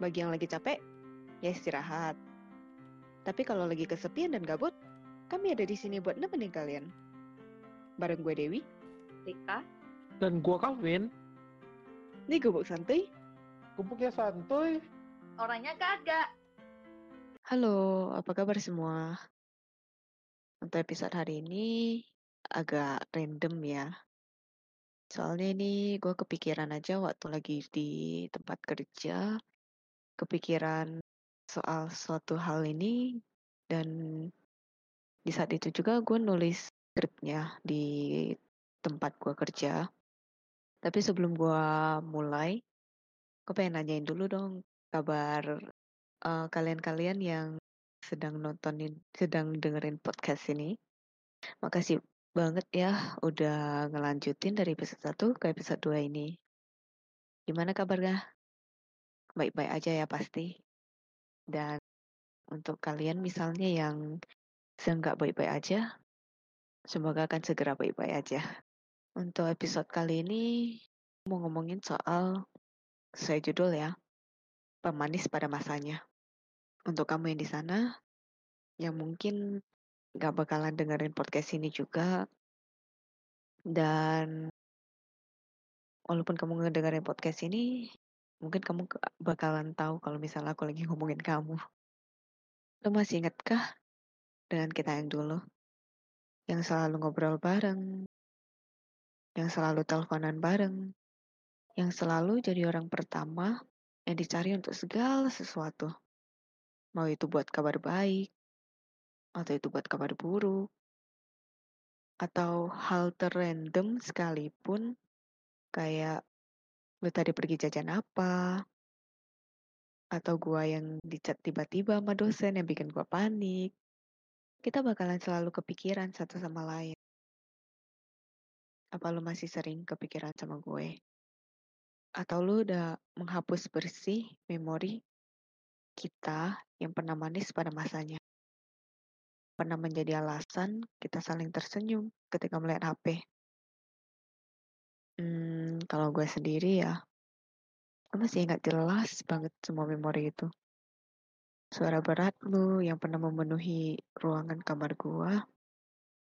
Bagi yang lagi capek, ya istirahat. Tapi kalau lagi kesepian dan gabut, kami ada di sini buat nemenin kalian. Bareng gue Dewi, Rika, Dan gua Kavin, di Gubuk Santuy. gubuknya santuy. orangnya kagak. Halo, apa kabar semua? Untuk episode hari ini agak random ya. Soalnya ini gue kepikiran aja waktu lagi di tempat kerja, kepikiran soal suatu hal ini, dan di saat itu juga gue nulis skripnya di tempat gue kerja. Tapi sebelum gue mulai, gue pengen nanyain dulu dong kabar eh, kalian-kalian yang sedang nontonin, sedang dengerin podcast ini. Makasih banget ya udah ngelanjutin dari episode 1 ke episode 2 ini. Gimana kabarnya? Baik-baik aja ya pasti. Dan untuk kalian misalnya yang sedang nggak baik-baik aja, semoga akan segera baik-baik aja. Untuk episode kali ini mau ngomongin soal sesuai judul ya, pemanis pada masanya. Untuk kamu yang di sana, yang mungkin nggak bakalan dengerin podcast ini juga, dan walaupun kamu ngedengerin podcast ini, mungkin kamu bakalan tahu kalau misalnya aku lagi ngomongin kamu. Lo masih ingetkah dengan kita yang dulu? Yang selalu ngobrol bareng, yang selalu teleponan bareng, yang selalu jadi orang pertama yang dicari untuk segala sesuatu. Mau itu buat kabar baik, atau itu buat kabar buruk, atau hal terrandom sekalipun, kayak lu tadi pergi jajan apa, atau gua yang dicat tiba-tiba sama dosen yang bikin gua panik. Kita bakalan selalu kepikiran satu sama lain. Apa lu masih sering kepikiran sama gue? Atau lu udah menghapus bersih memori kita yang pernah manis pada masanya? Pernah menjadi alasan kita saling tersenyum ketika melihat HP? Hmm, kalau gue sendiri ya, gue masih ingat jelas banget semua memori itu. Suara berat lu yang pernah memenuhi ruangan kamar gua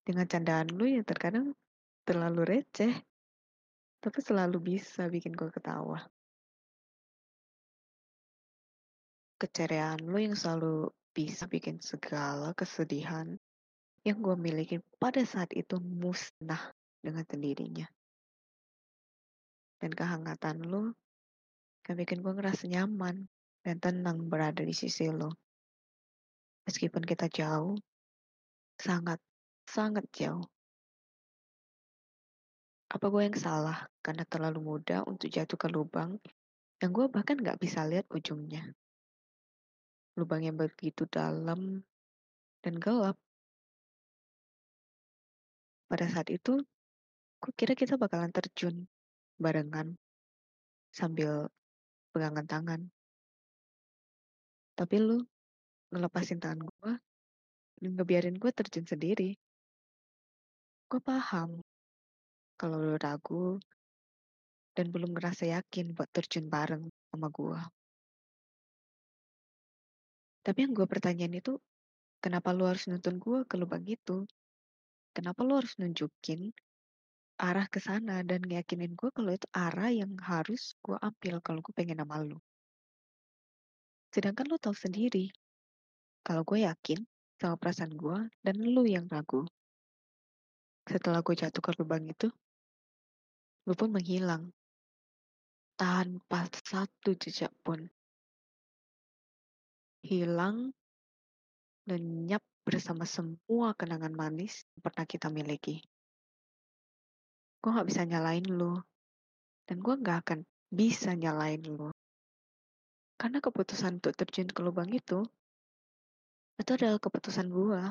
dengan candaan lu yang terkadang terlalu receh, tapi selalu bisa bikin gua ketawa. Keceriaan lu yang selalu bisa bikin segala kesedihan yang gua miliki pada saat itu musnah dengan sendirinya. Dan kehangatan lu yang bikin gua ngerasa nyaman dan tenang berada di sisi lo. Meskipun kita jauh, sangat, sangat jauh. Apa gue yang salah karena terlalu mudah untuk jatuh ke lubang yang gue bahkan gak bisa lihat ujungnya. Lubang yang begitu dalam dan gelap. Pada saat itu, gue kira kita bakalan terjun barengan sambil pegangan tangan. Tapi lu ngelepasin tangan gue dan ngebiarin gue terjun sendiri. Gue paham kalau lu ragu dan belum ngerasa yakin buat terjun bareng sama gue. Tapi yang gue pertanyain itu, kenapa lu harus nuntun gue ke lubang itu? Kenapa lu harus nunjukin arah ke sana dan ngeyakinin gue kalau itu arah yang harus gue ambil kalau gue pengen sama lu? Sedangkan lu tahu sendiri, kalau gue yakin sama perasaan gue dan lu yang ragu. Setelah gue jatuh ke lubang itu, lu pun menghilang. Tanpa satu jejak pun. Hilang lenyap bersama semua kenangan manis yang pernah kita miliki. Gue gak bisa nyalain lu. Dan gue gak akan bisa nyalain lu. Karena keputusan untuk terjun ke lubang itu, itu adalah keputusan gue.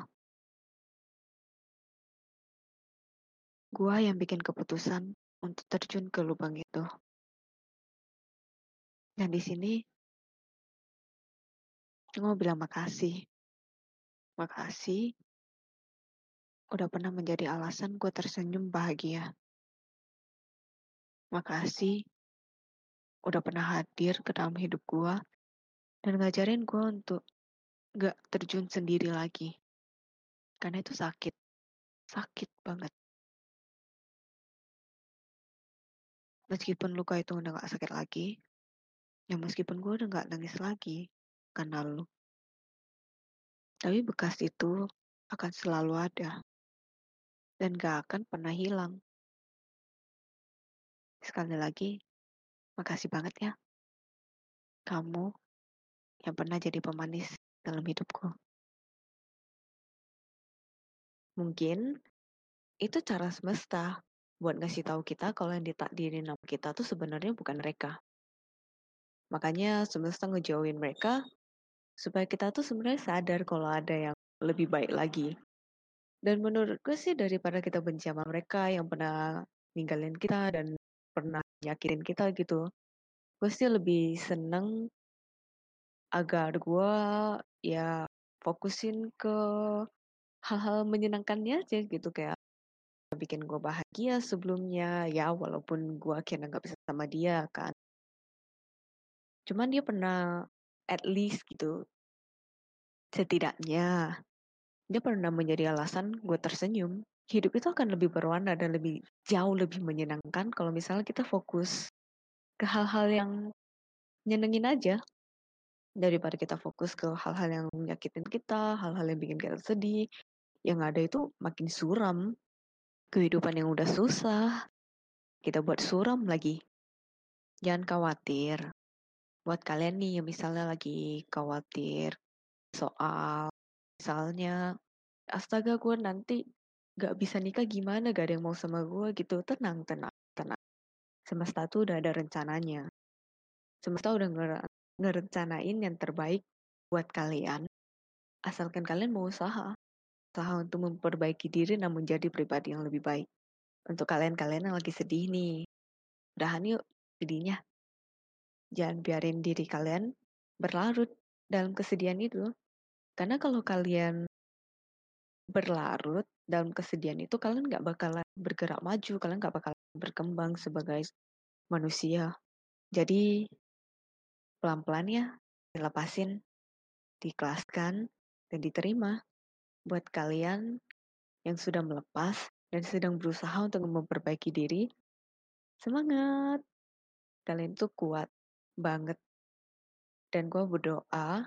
Gue yang bikin keputusan untuk terjun ke lubang itu. Dan di sini, gue mau bilang makasih. Makasih udah pernah menjadi alasan gue tersenyum bahagia. Makasih udah pernah hadir ke dalam hidup gue dan ngajarin gue untuk gak terjun sendiri lagi. Karena itu sakit. Sakit banget. Meskipun luka itu udah gak sakit lagi, ya meskipun gue udah gak nangis lagi karena lu. Tapi bekas itu akan selalu ada. Dan gak akan pernah hilang. Sekali lagi, makasih banget ya. Kamu yang pernah jadi pemanis dalam hidupku. Mungkin itu cara semesta buat ngasih tahu kita kalau yang ditakdirin nama kita tuh sebenarnya bukan mereka. Makanya semesta ngejauhin mereka supaya kita tuh sebenarnya sadar kalau ada yang lebih baik lagi. Dan menurut gue sih daripada kita benci sama mereka yang pernah ninggalin kita dan pernah nyakitin kita gitu, gue sih lebih seneng agar gue ya fokusin ke hal-hal menyenangkannya aja gitu kayak bikin gue bahagia sebelumnya ya walaupun gue akhirnya nggak bisa sama dia kan. Cuman dia pernah at least gitu setidaknya dia pernah menjadi alasan gue tersenyum hidup itu akan lebih berwarna dan lebih jauh lebih menyenangkan kalau misalnya kita fokus ke hal-hal yang nyenengin aja daripada kita fokus ke hal-hal yang menyakitin kita, hal-hal yang bikin kita sedih. Yang ada itu makin suram. Kehidupan yang udah susah, kita buat suram lagi. Jangan khawatir. Buat kalian nih yang misalnya lagi khawatir soal misalnya astaga gue nanti gak bisa nikah gimana gak ada yang mau sama gue gitu tenang tenang tenang semesta tuh udah ada rencananya semesta udah ngerencanain yang terbaik buat kalian. Asalkan kalian mau usaha. Usaha untuk memperbaiki diri namun jadi pribadi yang lebih baik. Untuk kalian-kalian yang lagi sedih nih. Udahan yuk sedihnya. Jangan biarin diri kalian berlarut dalam kesedihan itu. Karena kalau kalian berlarut dalam kesedihan itu, kalian gak bakalan bergerak maju, kalian gak bakalan berkembang sebagai manusia. Jadi pelan-pelan ya dilepasin, diikhlaskan, dan diterima. Buat kalian yang sudah melepas dan sedang berusaha untuk memperbaiki diri, semangat! Kalian tuh kuat banget. Dan gue berdoa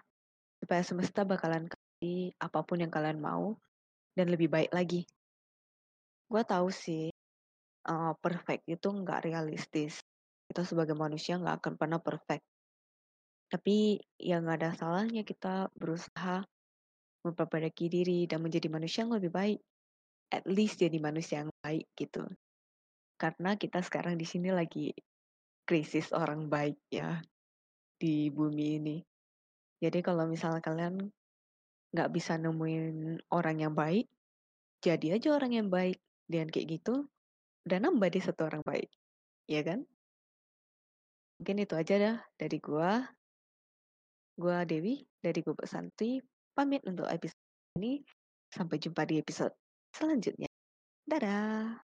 supaya semesta bakalan kasih apa pun yang kalian mau dan lebih baik lagi. Gue tahu sih, uh, perfect itu nggak realistis. Kita sebagai manusia nggak akan pernah perfect. Tapi ya nggak ada salahnya kita berusaha memperbaiki diri dan menjadi manusia yang lebih baik. At least jadi manusia yang baik gitu. Karena kita sekarang di sini lagi krisis orang baik ya di bumi ini. Jadi kalau misalnya kalian nggak bisa nemuin orang yang baik, jadi aja orang yang baik. Dan kayak gitu, udah nambah di satu orang baik. Iya kan? Mungkin itu aja dah dari gua. Gua Dewi dari Bubuk Santuy pamit untuk episode ini. Sampai jumpa di episode selanjutnya. Dadah.